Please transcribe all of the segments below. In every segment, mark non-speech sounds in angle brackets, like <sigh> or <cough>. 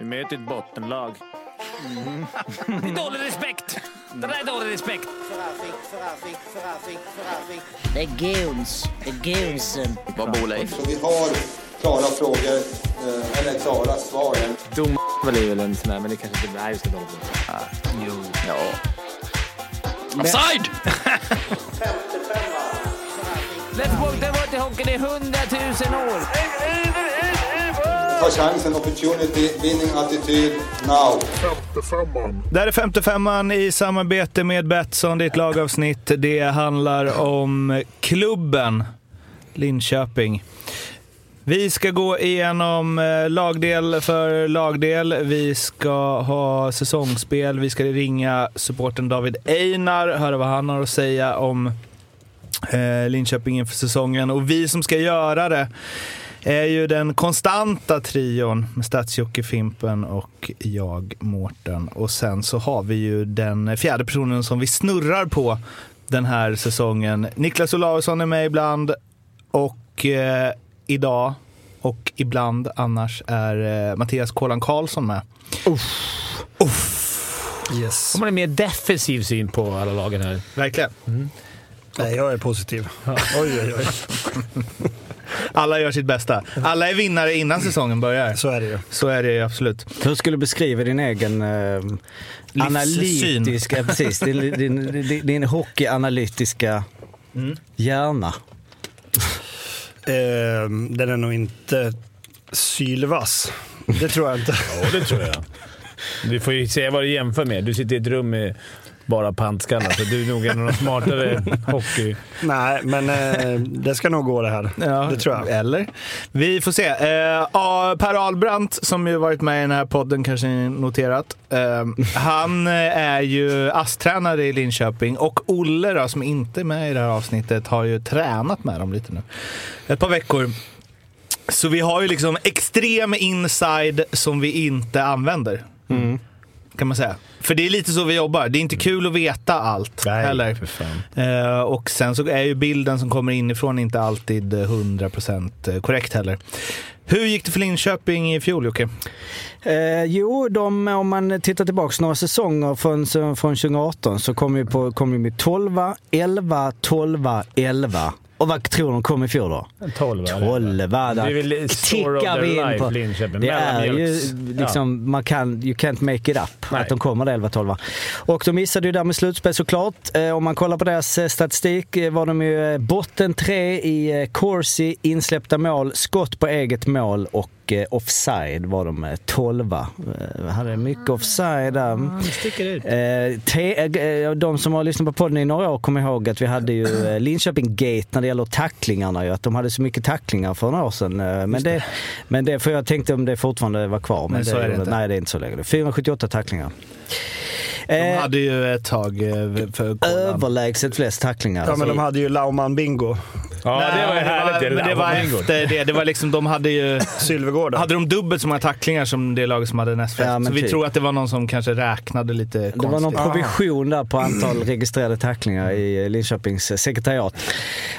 Vi möter ett bottenlag. Det är <laughs> dålig respekt! Det där är dålig respekt. Det är goons. Det är goonsen. Vad bor Leif? Så vi har klara frågor, eh, eller klara svar. Dom väl är väl en sån där, men det kanske inte är just det dåligt. Jo. Ja. Offside! <laughs> Let's walk the water hockey, det är hundratusen år. Ta chansen, opportunity, winning attityd, now. Där är 55an i samarbete med Betsson, ditt lagavsnitt. Det handlar om klubben Linköping. Vi ska gå igenom eh, lagdel för lagdel. Vi ska ha säsongsspel. Vi ska ringa supporten David Einar, höra vad han har att säga om eh, Linköping inför säsongen. Och vi som ska göra det är ju den konstanta trion med Stats-Jocke Fimpen och jag, Mårten. Och sen så har vi ju den fjärde personen som vi snurrar på den här säsongen. Niklas Olausson är med ibland och eh, idag och ibland annars är eh, Mattias Kolan Karlsson med. Yes. De har en mer defensiv syn på alla lagen här. Verkligen. Nej, jag är positiv. <laughs> Oj, oj, oj. <laughs> Alla gör sitt bästa. Alla är vinnare innan säsongen börjar. Så är det ju. Så är det ju absolut. Hur skulle du beskriva din egen eh, analytiska, precis, din, din, din, din hockeyanalytiska hjärna? Eh, den är nog inte sylvass. Det tror jag inte. Ja, det tror jag. Du får ju säga vad du jämför med. Du sitter i ett rum med bara pantskallar, så du är nog en av de smartare hockey... Nej, men eh, det ska nog gå det här. det tror jag. Eller? Vi får se. Eh, ja, per Ahlbrandt, som ju varit med i den här podden, kanske ni noterat. Eh, han eh, är ju ASS-tränare i Linköping och Olle då, som inte är med i det här avsnittet, har ju tränat med dem lite nu. Ett par veckor. Så vi har ju liksom extrem inside som vi inte använder. Kan man säga. För det är lite så vi jobbar. Det är inte kul att veta allt Nej, heller. för fan. Eh, och sen så är ju bilden som kommer inifrån inte alltid eh, 100% korrekt heller. Hur gick det för Linköping i fjol Jocke? Eh, jo, de, om man tittar tillbaka några säsonger från, från 2018 så kom vi, på, kom vi med 12, 11, 12, 11. Och vad tror de kom i fjol då? 12 eller? 12, Det är väl tickar vi in på. Linköping. Det är ju liksom, man kan, you can't make it up Nej. att de kommer där 11-12. Och de missade ju där med slutspel såklart. Eh, om man kollar på deras eh, statistik eh, var de ju botten tre i Corsi, insläppta mål, skott på eget mål och eh, offside var de eh, 12. Eh, hade mycket offside där. Eh, de som har lyssnat på podden i några år kommer ihåg att vi hade ju Linköping Gate när det gäller tacklingarna. Ju, att de hade så mycket tacklingar för några år sedan. Men det, men det, för jag tänkte om det fortfarande var kvar. Men, Men så är det inte. Nej, det är inte så längre. 478 tacklingar. De hade ju ett tag för överlägset flest tacklingar. Ja, men de hade ju Lauman Bingo. Ja, det var ju härligt. Men det var efter det. Det var liksom, de hade ju... <laughs> Sylvegården. Hade de dubbelt så många tacklingar som det laget som hade näst flest. Ja, så vi typ. tror att det var någon som kanske räknade lite Det konstigt. var någon provision där på antal <laughs> registrerade tacklingar i Linköpings eh, sekretariat.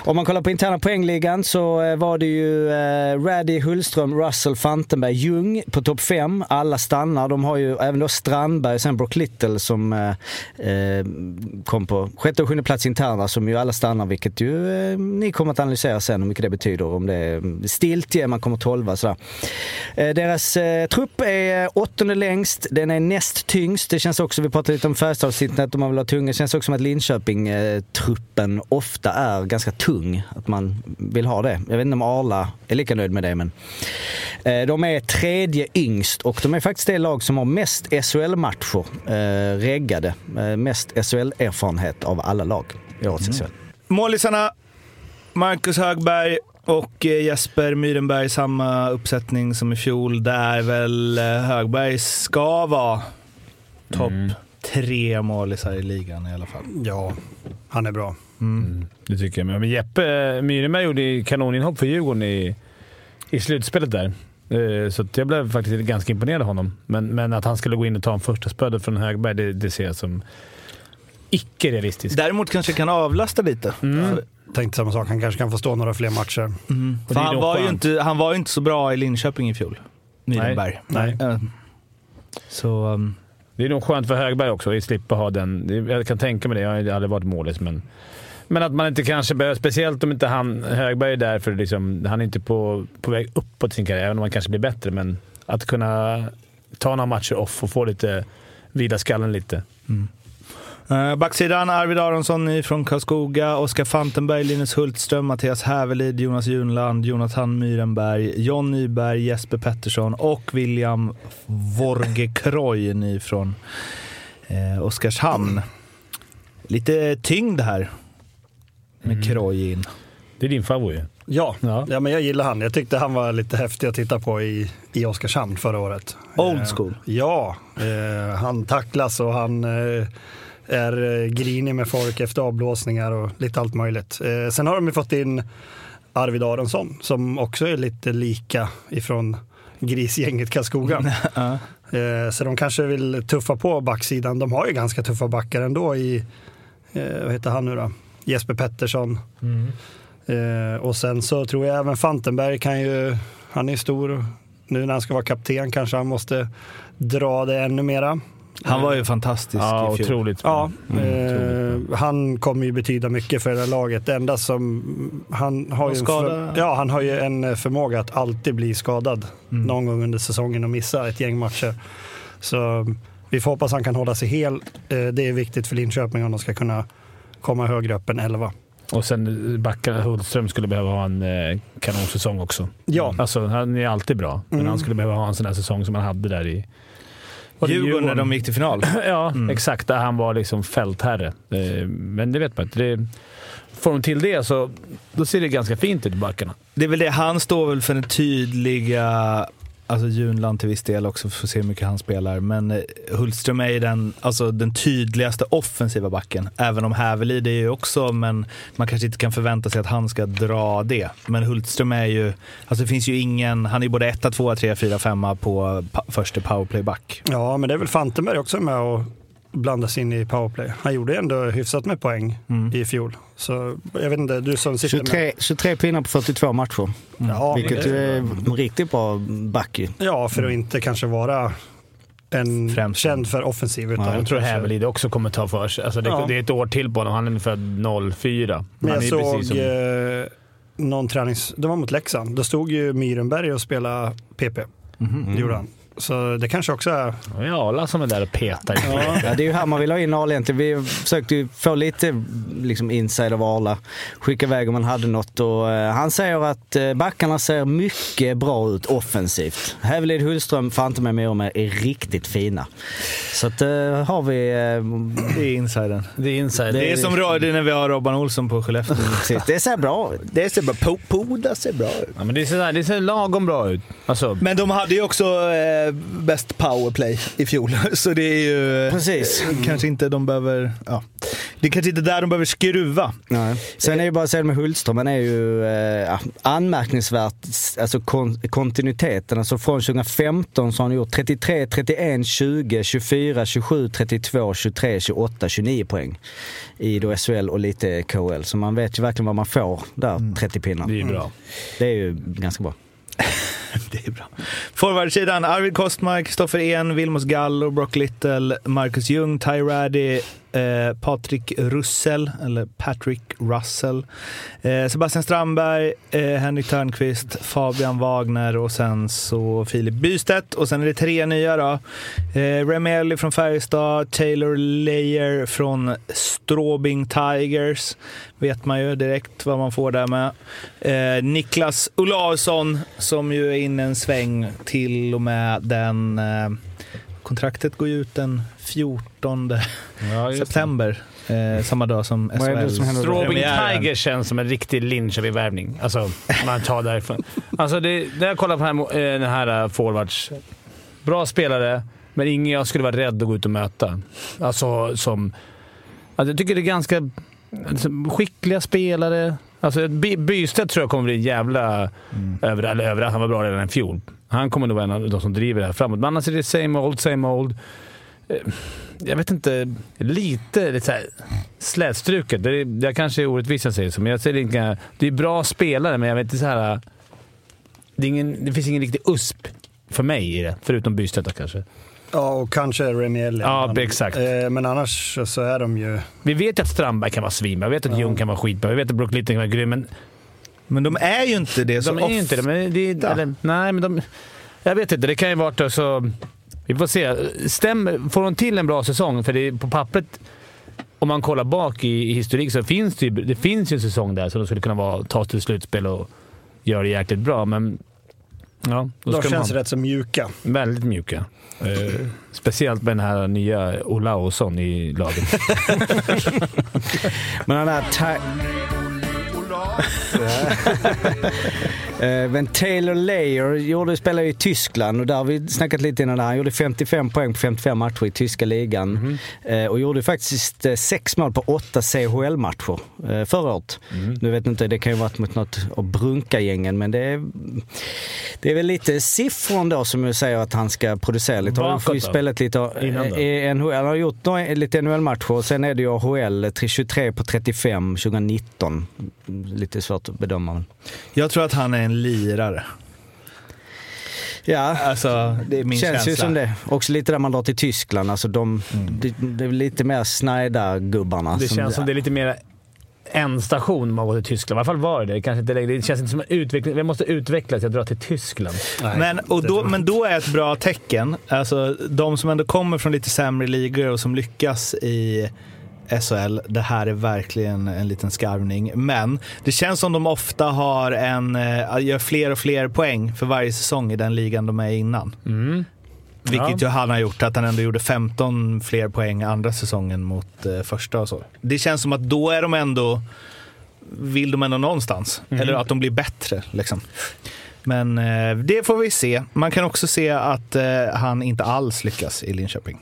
Om man kollar på interna poängligan så eh, var det ju eh, Raddy, Hullström, Russell, Fantenberg, Ljung på topp 5. Alla stannar. De har ju även då Strandberg och sen Brock Little som eh, eh, kom på sjätte och sjunde plats interna som ju alla stannar vilket ju eh, ni kommer att analysera sen hur mycket det betyder. Om det är stiltje, man kommer tolva sådär. Eh, deras eh, trupp är åttonde längst, den är näst tyngst. Det känns också, vi pratade lite om Färjestadssnittet, att man vill ha tunga. Det känns också som att Linköping-truppen ofta är ganska tung. Att man vill ha det. Jag vet inte om Arla är lika nöjd med det, men eh, de är tredje yngst och de är faktiskt det lag som har mest SHL-matcher eh, reggade. Eh, mest SHL-erfarenhet av alla lag i årets SHL. Målisarna, Marcus Högberg och eh, Jesper Myrenberg, samma uppsättning som i fjol. Där väl eh, Högberg ska vara topp tre målisar i ligan i alla fall. Ja, han är bra. Det tycker jag. med. Men Jeppe Myrenberg gjorde kanoninhopp för Djurgården i, i slutspelet där. Eh, Så jag blev faktiskt ganska imponerad av honom. Men, men att han skulle gå in och ta en första spödet från Högberg, det, det ser jag som icke-realistiskt. Däremot kanske kan avlasta lite. För, Tänkte samma sak. Han kanske kan få stå några fler matcher. Är han, var ju inte, han var ju inte så bra i Linköping i fjol. Myrenberg. Nej. Eh, Så um, Det är nog skönt för Högberg också att slippa ha den. Jag kan tänka mig det. Jag har aldrig varit målis, men... Men att man inte kanske behöver, speciellt om inte han, Högberg är där för liksom, han är inte på, på väg uppåt sin karriär, även om han kanske blir bättre. Men att kunna ta några matcher off och få lite, vila skallen lite. Eh, Backsidan Arvid Aronsson från Karlskoga, Oskar Fantenberg, Linus Hultström, Mattias Hävelid, Jonas Junland, Jonathan Myrenberg, John Nyberg, Jesper Pettersson och William Vorgekroy från eh, Oskarshamn. Lite tyngd här med Kroy in. Det är din favorit. Ja, Ja. ja. men jag gillar han. Jag tyckte han var lite häftig att titta på i, i Oskarshamn förra året. Old Eh, school. Ja, eh, han tacklas och han eh, är eh, grinig med folk efter avblåsningar och lite allt möjligt. Eh, sen har de ju fått in Arvid Aronsson som också är lite lika ifrån grisgänget Karlskoga. <laughs> Eh, så de kanske vill tuffa på backsidan. De har ju ganska tuffa backar ändå i, vad heter han nu då? Jesper Pettersson. Eh, och sen så tror jag även Fantenberg kan ju, han är stor. Nu när han ska vara kapten kanske han måste dra det ännu mera. Han var ju fantastisk Ja, i fjol. otroligt. Ja, Mm, eh, han kommer ju betyda mycket för det här laget. Det enda som, han har, ju en, skada. för, ja, han har ju en förmåga att alltid bli skadad Mm. någon gång under säsongen och missa ett gäng matcher. Så vi får hoppas han kan hålla sig hel. Eh, det är viktigt för Linköping om de ska kunna komma högre upp än 11. Och sen backarna Hultström skulle behöva ha en eh, kanonsäsong också. Ja. Alltså, han är alltid bra, men Mm. han skulle behöva ha en sån här säsong som han hade där i... det Djurgården när de gick till final. <clears throat> Ja, exakt. Där han var liksom fältherre. Eh, Men det vet man inte. Det, får de till det så då ser det ganska fint ut i backarna. Det är väl det, han står väl för den tydliga, alltså Junland till viss del också, får se hur mycket han spelar. Men eh, Hultström är ju den, alltså den tydligaste offensiva backen. Även om Hävelid är ju också, men man kanske inte kan förvänta sig att han ska dra det. Men Hultström är ju, alltså det finns ju ingen, han är ju både etta, tvåa, trea, fyra, femma på pa, första powerplayback. Ja, men det är väl Fantenberg också med och blandas in i powerplay. Han gjorde ändå hyfsat med poäng Mm. i fjol. Så jag vet inte, du som sitter med... 23, 23 pinnar på 42 matcher. Ja, men Vilket det- ju är en riktigt bra back. Ja, för att inte kanske vara en Främst. känd för offensiv. Utan Jag tror Hävelid också kommer ta för sig. Alltså det, Ja. det är ett år till på honom. Han är ungefär 04. Men jag såg som, eh, någon tränings... Det var mot Leksand. Då stod ju Myrenberg och spelade PP. Mhm. Det gjorde han. Så det kanske också är... Ja, alla som är där och petar. Ja, det är ju här man vill ha in Arla egentligen. Vi försökte ju få lite liksom, inside av Arla. Skicka iväg om man hade något. Och, eh, han säger att eh, backarna ser mycket bra ut offensivt. Hävelid, Hullström, Fantomen med och med är riktigt fina. Så att, eh, har vi... Eh, Det är insidern. Det är inside. Det är som radio när vi har Robban Olsson på Skellefteå. <laughs> precis, det ser bra ut. Det ser bra po- Poda ser bra ut. Ja, men det, ser, det ser lagom bra ut. Alltså, Men de hade ju också eh, bäst powerplay i fjol, <laughs> så det är ju... eh, Precis. Kanske inte de behöver... Ja. Det är kanske inte där de behöver skruva. Nej. Sen är ju bara att säga med Hultström, han är ju eh, anmärkningsvärt, alltså kon kontinuiteten. Alltså från 2015 så har han gjort 33, 31, 20, 24, 27, 32, 23, 28, 29 poäng i då SHL och lite KL. Så man vet ju verkligen vad man får där, 30 pinnar. det är ju bra. Det är ju ganska bra. <laughs> <laughs> Det är bra. Forwardsidan, Arvid Kostmark, Kristoffer En, Vilmos Gallo, Brock Little, Marcus Ljung, Ty Raddy, eh, Patrik Russell, eller Patrick Russell, eh, Sebastian Strandberg, eh, Henrik Törnqvist, Fabian Wagner och sen så Filip Bystedt. Och sen är det tre nya då. Eh, Remelli från Färjestad, Taylor Leyer från Stråbing Tigers. Vet man ju direkt vad man får där med. Eh, Niklas Olausson som ju är inne en sväng till och med den... Eh, Kontraktet går ju ut den 14 Ja, september. Eh, samma dag som SHL. Premiären. Tiger känns som en riktig Linköping-värvning. Alltså, man tar därifrån. Alltså, det, när jag kollar på den här, eh, den här eh, forwards. Bra spelare, men ingen jag skulle vara rädd att gå ut och möta. Alltså, som... Alltså, jag tycker det är ganska alltså, skickliga spelare. Alltså, By- Bystedt tror jag kommer bli en jävla över, eller över, Han var bra redan i fjol. Han kommer nog vara en av de som driver det här framåt. Men annars är det same old, same old. Eh, Jag vet inte. Lite, lite slätstruket. Det, är, det kanske är orättvist jag säger så, men jag ser inga... Det är bra spelare, men jag vet inte så här... Det, ingen, det finns ingen riktig USP För mig är det, förutom Bystedt kanske. Ja, och kanske Remy Elliott. Ja, exakt. eh, Men annars så är de ju... Vi vet ju att Strandberg kan vara svinbra, vi vet att Ljung kan vara skitbra, vi vet att Brook Litton kan vara grym, men Men de är ju inte det så de är ju inte det. Men det eller, nej, men de... Jag vet inte, det kan ju vara så... Vi får se. Stäm, får de till en bra säsong, för det är på pappret, om man kollar bak i, i historik, så finns det, ju, det finns ju en säsong där som de skulle kunna vara, ta till slutspel och göra det jäkligt bra. Men ja, då De känns ha rätt så mjuka. väldigt mjuka. Eh, speciellt med den här nya Olausson i laget. <laughs> Men den här... <laughs> Eh, Men Taylor Layer gjorde, spelade i Tyskland och där har vi snackat lite innan. där. Han gjorde 55 poäng på 55 matcher i tyska ligan. Eh, Och gjorde faktiskt eh, sex mål på åtta CHL-matcher förra året. Nu vet jag inte, det kan ju varit mot något av Brunka-gängen men det är, det är väl lite siffror då som ju säger att han ska producera lite. Han har ju spelat lite i NHL. Han har gjort lite NHL-matcher och sen är det ju AHL, 23 på 35 2019. Lite svårt att bedöma. Jag tror att han är en lirare. Ja, Alltså, det är min känns känsla. ju som det. Också lite där man drar till Tyskland. Alltså de, det, det är lite mer snajda gubbarna. Det känns som det är lite mer en station man går till Tyskland. I alla fall var det det. Kanske inte längre. Det känns inte som en utveckling. Vi måste utvecklas. Jag drar till Tyskland. Men, och då, men då är ett bra tecken, alltså de som ändå kommer från lite sämre ligor och som lyckas i SHL, det här är verkligen en liten skarvning. Men det känns som de ofta har en, eh, gör fler och fler poäng för varje säsong i den ligan de är i innan. Vilket ju han har gjort, att han ändå gjorde 15 fler poäng andra säsongen mot eh, första och så. Det känns som att då är de ändå, vill de ändå någonstans. Eller att de blir bättre liksom. Men eh, det får vi se. Man kan också se att eh, han inte alls lyckas i Linköping.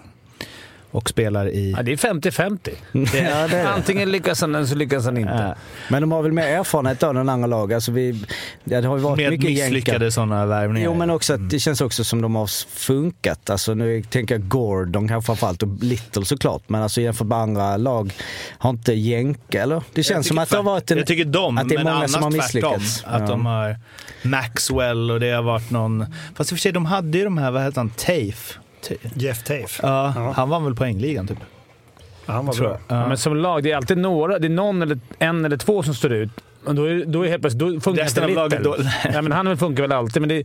Och spelar i... Ja, det är 50-50. <laughs> Ja, det är det. Antingen lyckas han eller så lyckas han inte. Ja. Men de har väl mer erfarenhet av den andra lag. Alltså vi, ja, det har ju varit med mycket misslyckade sådana värvningar. Jo men också att det känns också som de har funkat. Alltså nu tänker jag Gordon kanske framförallt och Little såklart. Men alltså jämfört med andra lag har inte jänka eller? Det känns som att det har varit en... Jag tycker de, att det är men många som har tvärtom. misslyckats. Att Ja. de har Maxwell och det har varit någon... Fast i och för sig, de hade ju de här, vad heter han, Tafe? Jeff Tafe. Ja, Ja. han vann väl poängligan typ. Ja, han var Tror bra. Ja. Men som lag, det är alltid några. Det är någon eller en eller två som står ut. Och då, är, då är helt plötsligt... Då funkar Resten inte av laget Little. då- <laughs> Nej, men han funkar väl alltid, men det,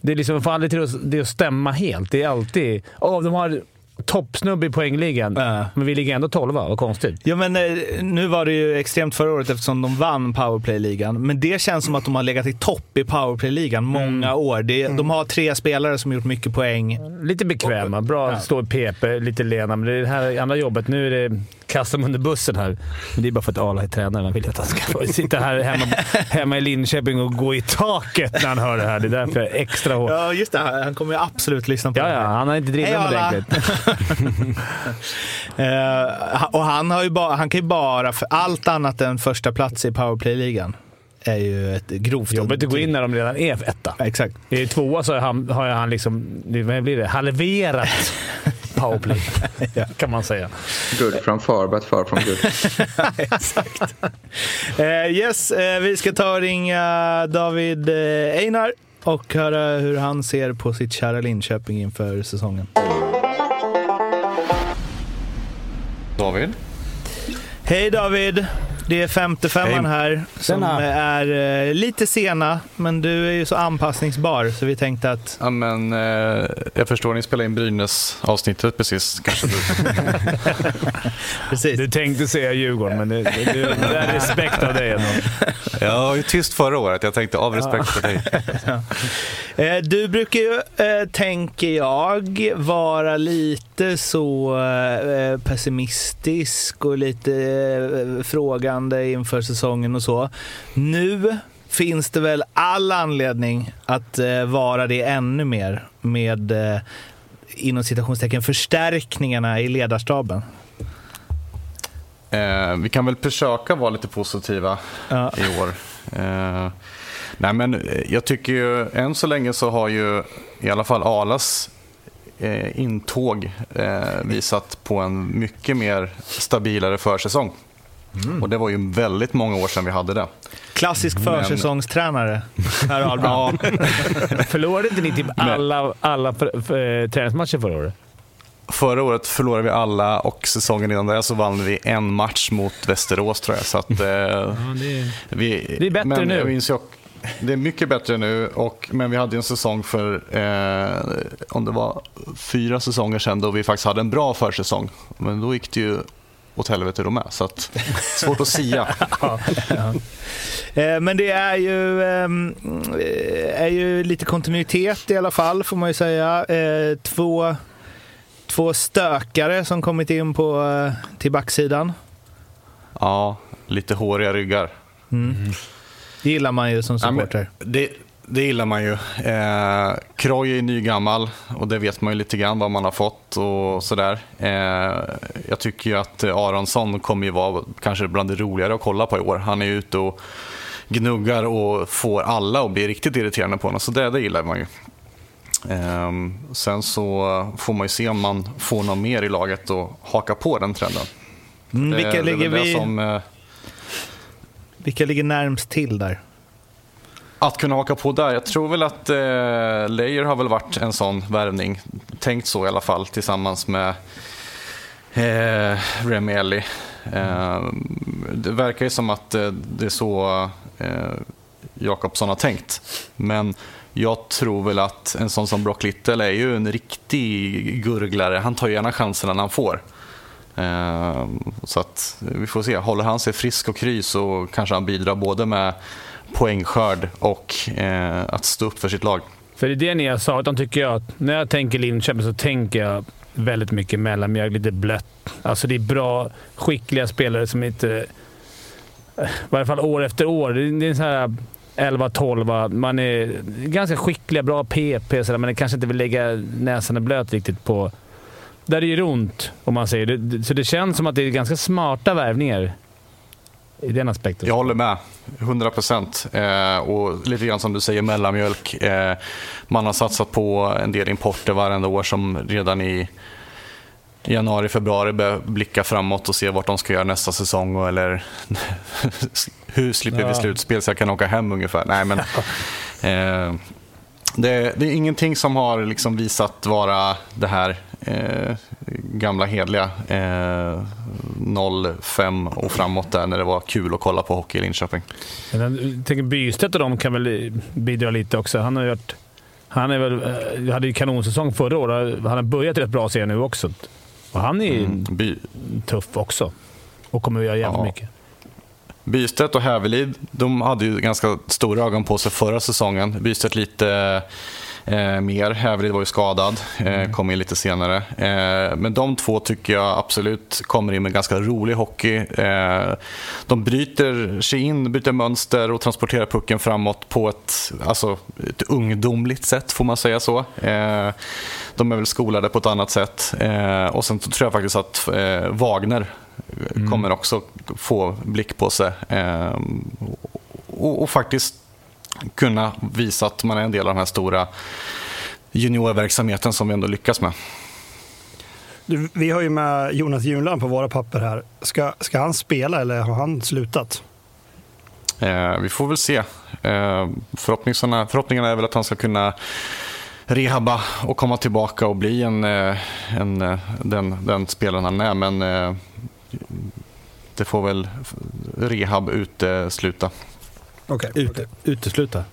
det är liksom, får aldrig till att, det att stämma helt. Det är alltid... Åh, de har toppsnubbe i poängligan, Ja. men vi ligger ändå tolva. Vad konstigt. Ja, men eh, nu var det ju extremt förra året eftersom de vann powerplay-ligan. Men det känns som att de har legat i topp i powerplay-ligan många år. Det, De har tre spelare som gjort mycket poäng. Lite bekväma, bra att stå i PP, lite lena. Men det är det här andra jobbet. Nu är det kasta dem under bussen här. Men det är bara för att Arla är tränare. Han vill att han ska sitta här hemma, hemma i Linköping och gå i taket när han hör det här. Det är därför jag är extra hård. Ja, just det. Han kommer ju absolut lyssna på Ja, det ja, han har inte drivit Arla. ordentligt. <laughs> Eh, och han, har ju bara, han kan ju bara, för allt annat än första plats i powerplay-ligan är ju ett grovt Jobbigt att gå in när de redan är etta. Exakt. I tvåa så har han, har han liksom, vad blir det, halverat <laughs> powerplay. <laughs> Kan man säga. Good from far but far from good. Exakt. Eh, yes, eh, vi ska ta och ringa David eh, Einar och höra hur han ser på sitt kära Linköping inför säsongen. David? Hej David! Det är 55 Hej. här som Tjena. är eh, lite sena, men du är ju så anpassningsbar så vi tänkte att Ja, men, eh, jag förstår, ni spelade in Brynäs-avsnittet precis. Kanske du. <laughs> precis. Du tänkte säga Djurgården, men det, det, det, det är respekt av dig ändå. Jag var ju tyst förra året. Jag tänkte av respekt för dig. <laughs> Eh, Du brukar ju, eh, tänker jag, vara lite så pessimistisk och lite eh, frågande inför säsongen och så. Nu finns det väl all anledning att eh, vara det ännu mer med eh, inom citationstecken förstärkningarna i ledarstaben. Eh, vi kan väl försöka vara lite positiva Ja. i år. Eh, nej, men eh, jag tycker ju, än så länge så har ju i alla fall Alas eh, intåg eh, visat på en mycket mer stabilare försäsong. Och det var ju väldigt många år sedan vi hade det. Klassisk försäsongstränare, Per Ahlbrand. <laughs> Förlorade inte ni typ alla, alla för, för, eh, träningsmatcher förra året? Förra året förlorade vi alla och säsongen innan det så vann vi en match mot Västerås tror jag. Så att, eh, <laughs> det, är... vi, det är bättre men nu. Det är mycket bättre nu, och, men vi hade en säsong för, eh, om det var fyra säsonger sedan, då vi faktiskt hade en bra försäsong. Men då gick det ju åt helvete då med, så att, <laughs> svårt att sia. ja, ja. Eh, men det är ju, ehm, eh, är ju lite kontinuitet i alla fall, får man ju säga. Eh, två, två stökare som kommit in på, eh, till backsidan. Ja, lite håriga ryggar. Mm. Det gillar man ju som supporter. Ja, det, det gillar man ju. Eh, Kroy är nygammal och det vet man ju lite grann vad man har fått och sådär. Eh, jag tycker ju att Aronsson kommer ju vara kanske bland det roligare att kolla på i år. Han är ju ute och gnuggar och får alla att bli riktigt irriterande på honom, så det, det gillar man ju. Eh, sen så får man ju se om man får någon mer i laget och haka på den trenden. Mm, det, vilka, det ligger vi, som, eh, vilka ligger närmst till där? Att kunna haka på där. Jag tror väl att eh, Leyer har väl varit en sån värvning. Tänkt så i alla fall tillsammans med eh, Remi Elli. Eh, det verkar ju som att eh, det är så eh, Jakobsson har tänkt. Men jag tror väl att en sån som Brock Little är ju en riktig gurglare. Han tar gärna chanserna när han får. Eh, så att vi får se. Håller han sig frisk och kry så kanske han bidrar både med poängskörd och eh, att stå upp för sitt lag. För det är det ni har sagt, tycker jag, när jag tänker Linköping så tänker jag väldigt mycket mellanmjölk, lite blött. Alltså det är bra, skickliga spelare som inte... I varje fall år efter år. Det är en sån här 11-12. Man är ganska skickliga, bra PP, så men kanske inte vill lägga näsan i blöt riktigt på... Där det gör ont, om man säger. Så det känns som att det är ganska smarta värvningar i den aspekten. Jag håller med. 100 procent. Eh, och lite grann som du säger, mellanmjölk. Eh, man har satsat på en del importer varenda år som redan i januari, februari börjar blicka framåt och se vart de ska göra nästa säsong. Eller <laughs> hur slipper ja. vi slutspel så jag kan åka hem ungefär. Nej, men, <laughs> eh, det, det, är ingenting som har liksom visat vara det här eh, gamla hedliga eh, 05 och framåt där när det var kul att kolla på hockey i Linköping. Jag tänker Bystedt och de kan väl bidra lite också. Han har varit, han är väl, eh, hade ju kanonsäsong förra året. Han har börjat rätt bra serie nu också. Och han är mm, by... tuff också och kommer att göra jävligt ja. mycket. Bystedt och Hävelid, de hade ju ganska stora ögon på sig förra säsongen. Bystedt lite eh, mer. Hävelid var ju skadad, eh, kom in lite senare. Eh, men de två tycker jag absolut kommer in med ganska rolig hockey. Eh, de bryter sig in, byter mönster och transporterar pucken framåt på ett, alltså, ett ungdomligt sätt, får man säga så. Eh, de är väl skolade på ett annat sätt. Eh, och sen tror jag faktiskt att Wagner mm. kommer också få blick på sig. och, och faktiskt kunna visa att man är en del av den här stora juniorverksamheten som vi ändå lyckas med. Du, vi har ju med Jonas Junland på våra papper här. Ska, ska han spela eller har han slutat? Eh, vi får väl se. Eh, förhoppningarna, förhoppningarna är väl att han ska kunna rehabba och komma tillbaka och bli en, eh, en, eh, den, den spelaren han är. Men eh, det får väl rehab utesluta. Okay. Ut, utesluta.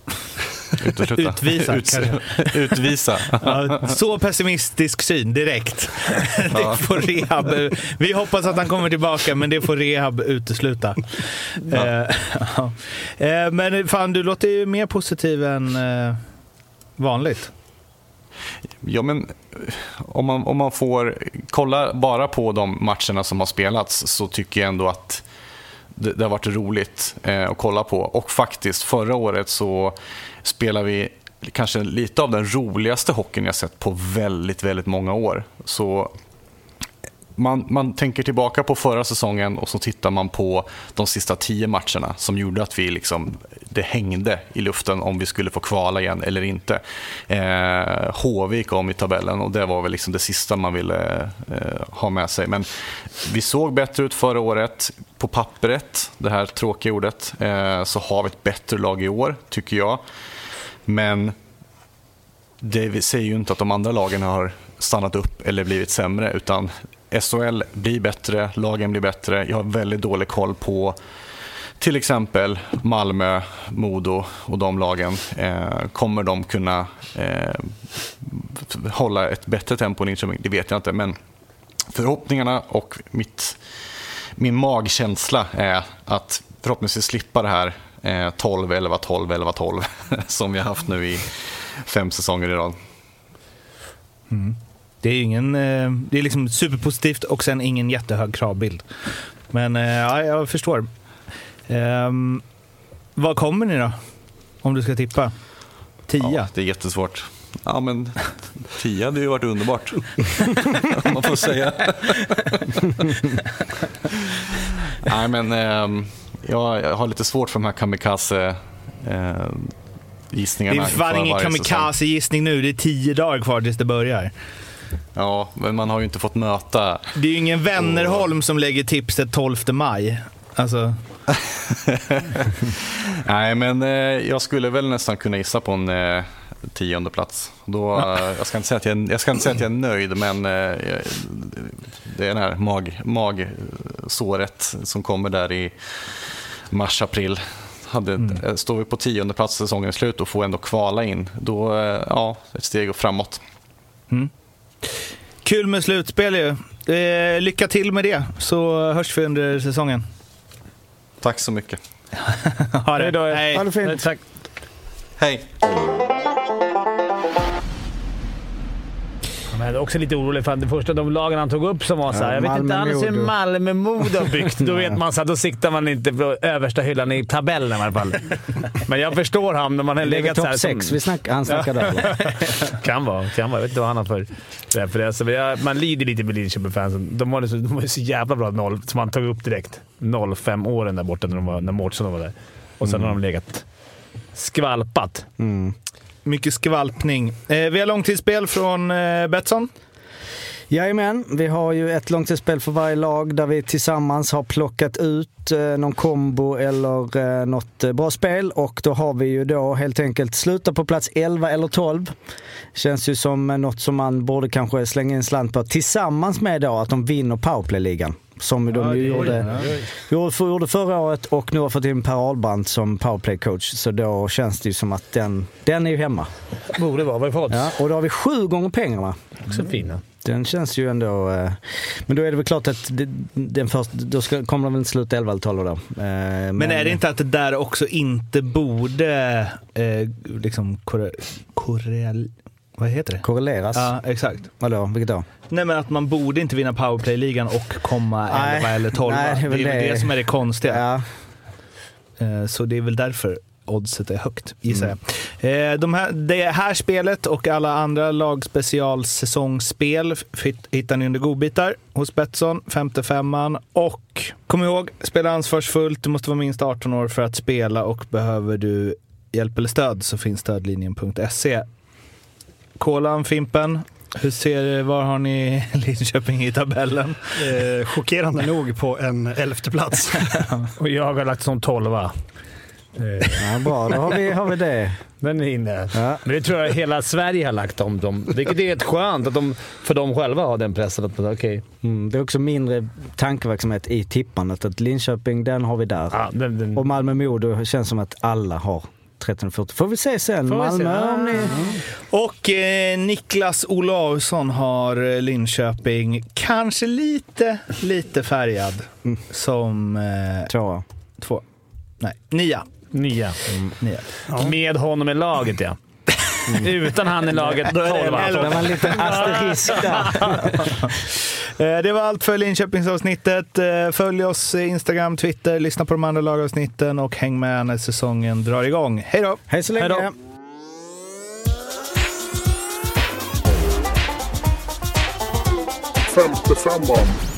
Utesluta. Utvisa. Ut, utvisa. Ja, så pessimistisk syn direkt. <laughs> det får rehab. Vi hoppas att han kommer tillbaka, men det får rehab utesluta. Ja. Eh, men fan, du låter ju mer positiv än eh, vanligt. Ja, men om man, om man får kolla bara på de matcherna som har spelats så tycker jag ändå att det, det har varit roligt eh, att kolla på. Och faktiskt, förra året så spelade vi kanske lite av den roligaste hockeyn jag sett på väldigt, väldigt många år. Så man, man tänker tillbaka på förra säsongen och så tittar man på de sista tio matcherna som gjorde att vi liksom, det hängde i luften om vi skulle få kvala igen eller inte. Eh, HV om i tabellen och det var väl liksom det sista man ville eh, ha med sig. Men vi såg bättre ut förra året. På pappret, det här tråkiga ordet, eh, så har vi ett bättre lag i år, tycker jag. Men det säger ju inte att de andra lagen har stannat upp eller blivit sämre, utan SHL blir bättre, lagen blir bättre. Jag har väldigt dålig koll på till exempel Malmö, Modo och de lagen. Eh, kommer de kunna eh, hålla ett bättre tempo än Linköping? Det vet jag inte, men förhoppningarna och mitt, min magkänsla är att förhoppningsvis slippa det här eh, 12, 11, 12, 11, 12 som vi har haft nu i fem säsonger i rad. Mm. Det är ingen, eh, det är liksom superpositivt och sen ingen jättehög kravbild. Men eh, ja, jag förstår. Um, vad kommer ni då? Om du ska tippa? Tia? Ja, det är jättesvårt. Ja, men tia hade ju varit underbart. <laughs> Om man får säga. Nej, men eh, jag har lite svårt för de här kamikaze eh, gissningarna. Det är fan ingen kamikaze-gissning nu. Det är tio dagar kvar tills det börjar. Ja, men man har ju inte fått möta... Det är ju ingen Wennerholm som lägger tipset 12 maj. Alltså... <laughs> Nej, men eh, jag skulle väl nästan kunna gissa på en eh, tionde plats. Då, eh, jag, ska inte säga att jag, jag ska inte säga att jag är nöjd, men eh, det är det här mag, magsåret som kommer där i mars-april. Hade, mm. Eh, står vi på tionde plats säsongen slut och får ändå kvala in, då eh, ja, ett steg framåt. Mm. Kul med slutspel ju. Eh, lycka till med det, så hörs vi under säsongen. Tack så mycket. <laughs> ha det. Hej då. Hej. Ha det fint. Tack. Hej. Jag är också lite orolig för att det första de lagen han tog upp som var så här, Ja, jag vet inte alls hur Modo. Malmö Modo har byggt. Då vet man så här, då siktar man inte på översta hyllan i tabellen i alla fall. Men jag förstår han när man har legat så topp här. sex som- vi snack, han snackar där. <laughs> kan vara, kan vara. Jag vet inte vad han har för referenser. Jag- Man lider lite med Linköping-fansen. De var ju så, de var ju så jävla bra noll, som han tog upp direkt. 05 åren där borta när, de var, när Mårtsson var där. Och sen har de legat skvalpat. Mm. Mycket skvalpning. Eh, vi har långtidsspel från eh, Betsson. Jajamän, vi har ju ett långtidsspel för varje lag där vi tillsammans har plockat ut eh, någon kombo eller eh, något eh, bra spel och då har vi ju då helt enkelt sluta på plats 11 eller 12. Känns ju som eh, något som man borde kanske slänga in slant på tillsammans med då att de vinner powerplay-ligan. Som de ju gjorde, gjorde, gjorde förra året och nu har fått in Per Ahlbrandt som powerplay-coach. Så då känns det ju som att den, den är ju hemma. Borde vara. Vad? Ja, och då har vi sju gånger pengarna. Också fina. Den känns ju ändå... Eh, men då är det väl klart att det, den först, då ska, kommer de väl inte sluta 11 eller 12 då. Eh, men, Men är det inte att det där också inte borde eh, liksom korre, korrel, vad heter det? Korreleras? Ja, exakt. Vadå, vilket då? Nej men att man borde inte vinna powerplay-ligan och komma Nej. 11 eller 12. Nej, det är det väl det. det som är det konstiga. Ja. Eh, Så det är väl därför oddset är högt, gissar Mm. jag. Eh, De här, det här spelet och alla andra lagspecialsäsongsspel hittar ni under godbitar hos Betsson, 55an. Och kom ihåg, spela ansvarsfullt. Du måste vara minst 18 år för att spela och behöver du hjälp eller stöd så finns stödlinjen.se. Kolan, Fimpen, hur ser, var har ni <laughs> Linköping i tabellen? Eh, chockerande nog på en elfte plats. <laughs> Och jag har lagt som tolva. Eh, ja, bra. Då har vi, har vi det. Den är inne. Ja. Men det tror jag hela Sverige har lagt om dem. Vilket är rätt skönt att de, för de själva har den pressen. Att, okay. Mm, det är också mindre tankeverksamhet i tippandet. Att Linköping, den har vi där. ja, den, den, Och Malmö-Modo känns som att alla har 13-40. Får vi se sen. Får vi se. Malmö om ni... Och eh, Niklas Olausson har eh, Linköping kanske lite, lite färgad som eh, Tvåa. två. Nej, nia. nia. nia. Med honom i laget, ja. <laughs> Utan han i laget, tolva. Det var en liten asterisk där. <laughs> Eh, det var allt för Linköpingsavsnittet. Eh, följ oss i Instagram, Twitter, lyssna på de andra lagavsnitten och häng med när säsongen drar igång. Hej då! Hej så länge. Hej då. 55 december.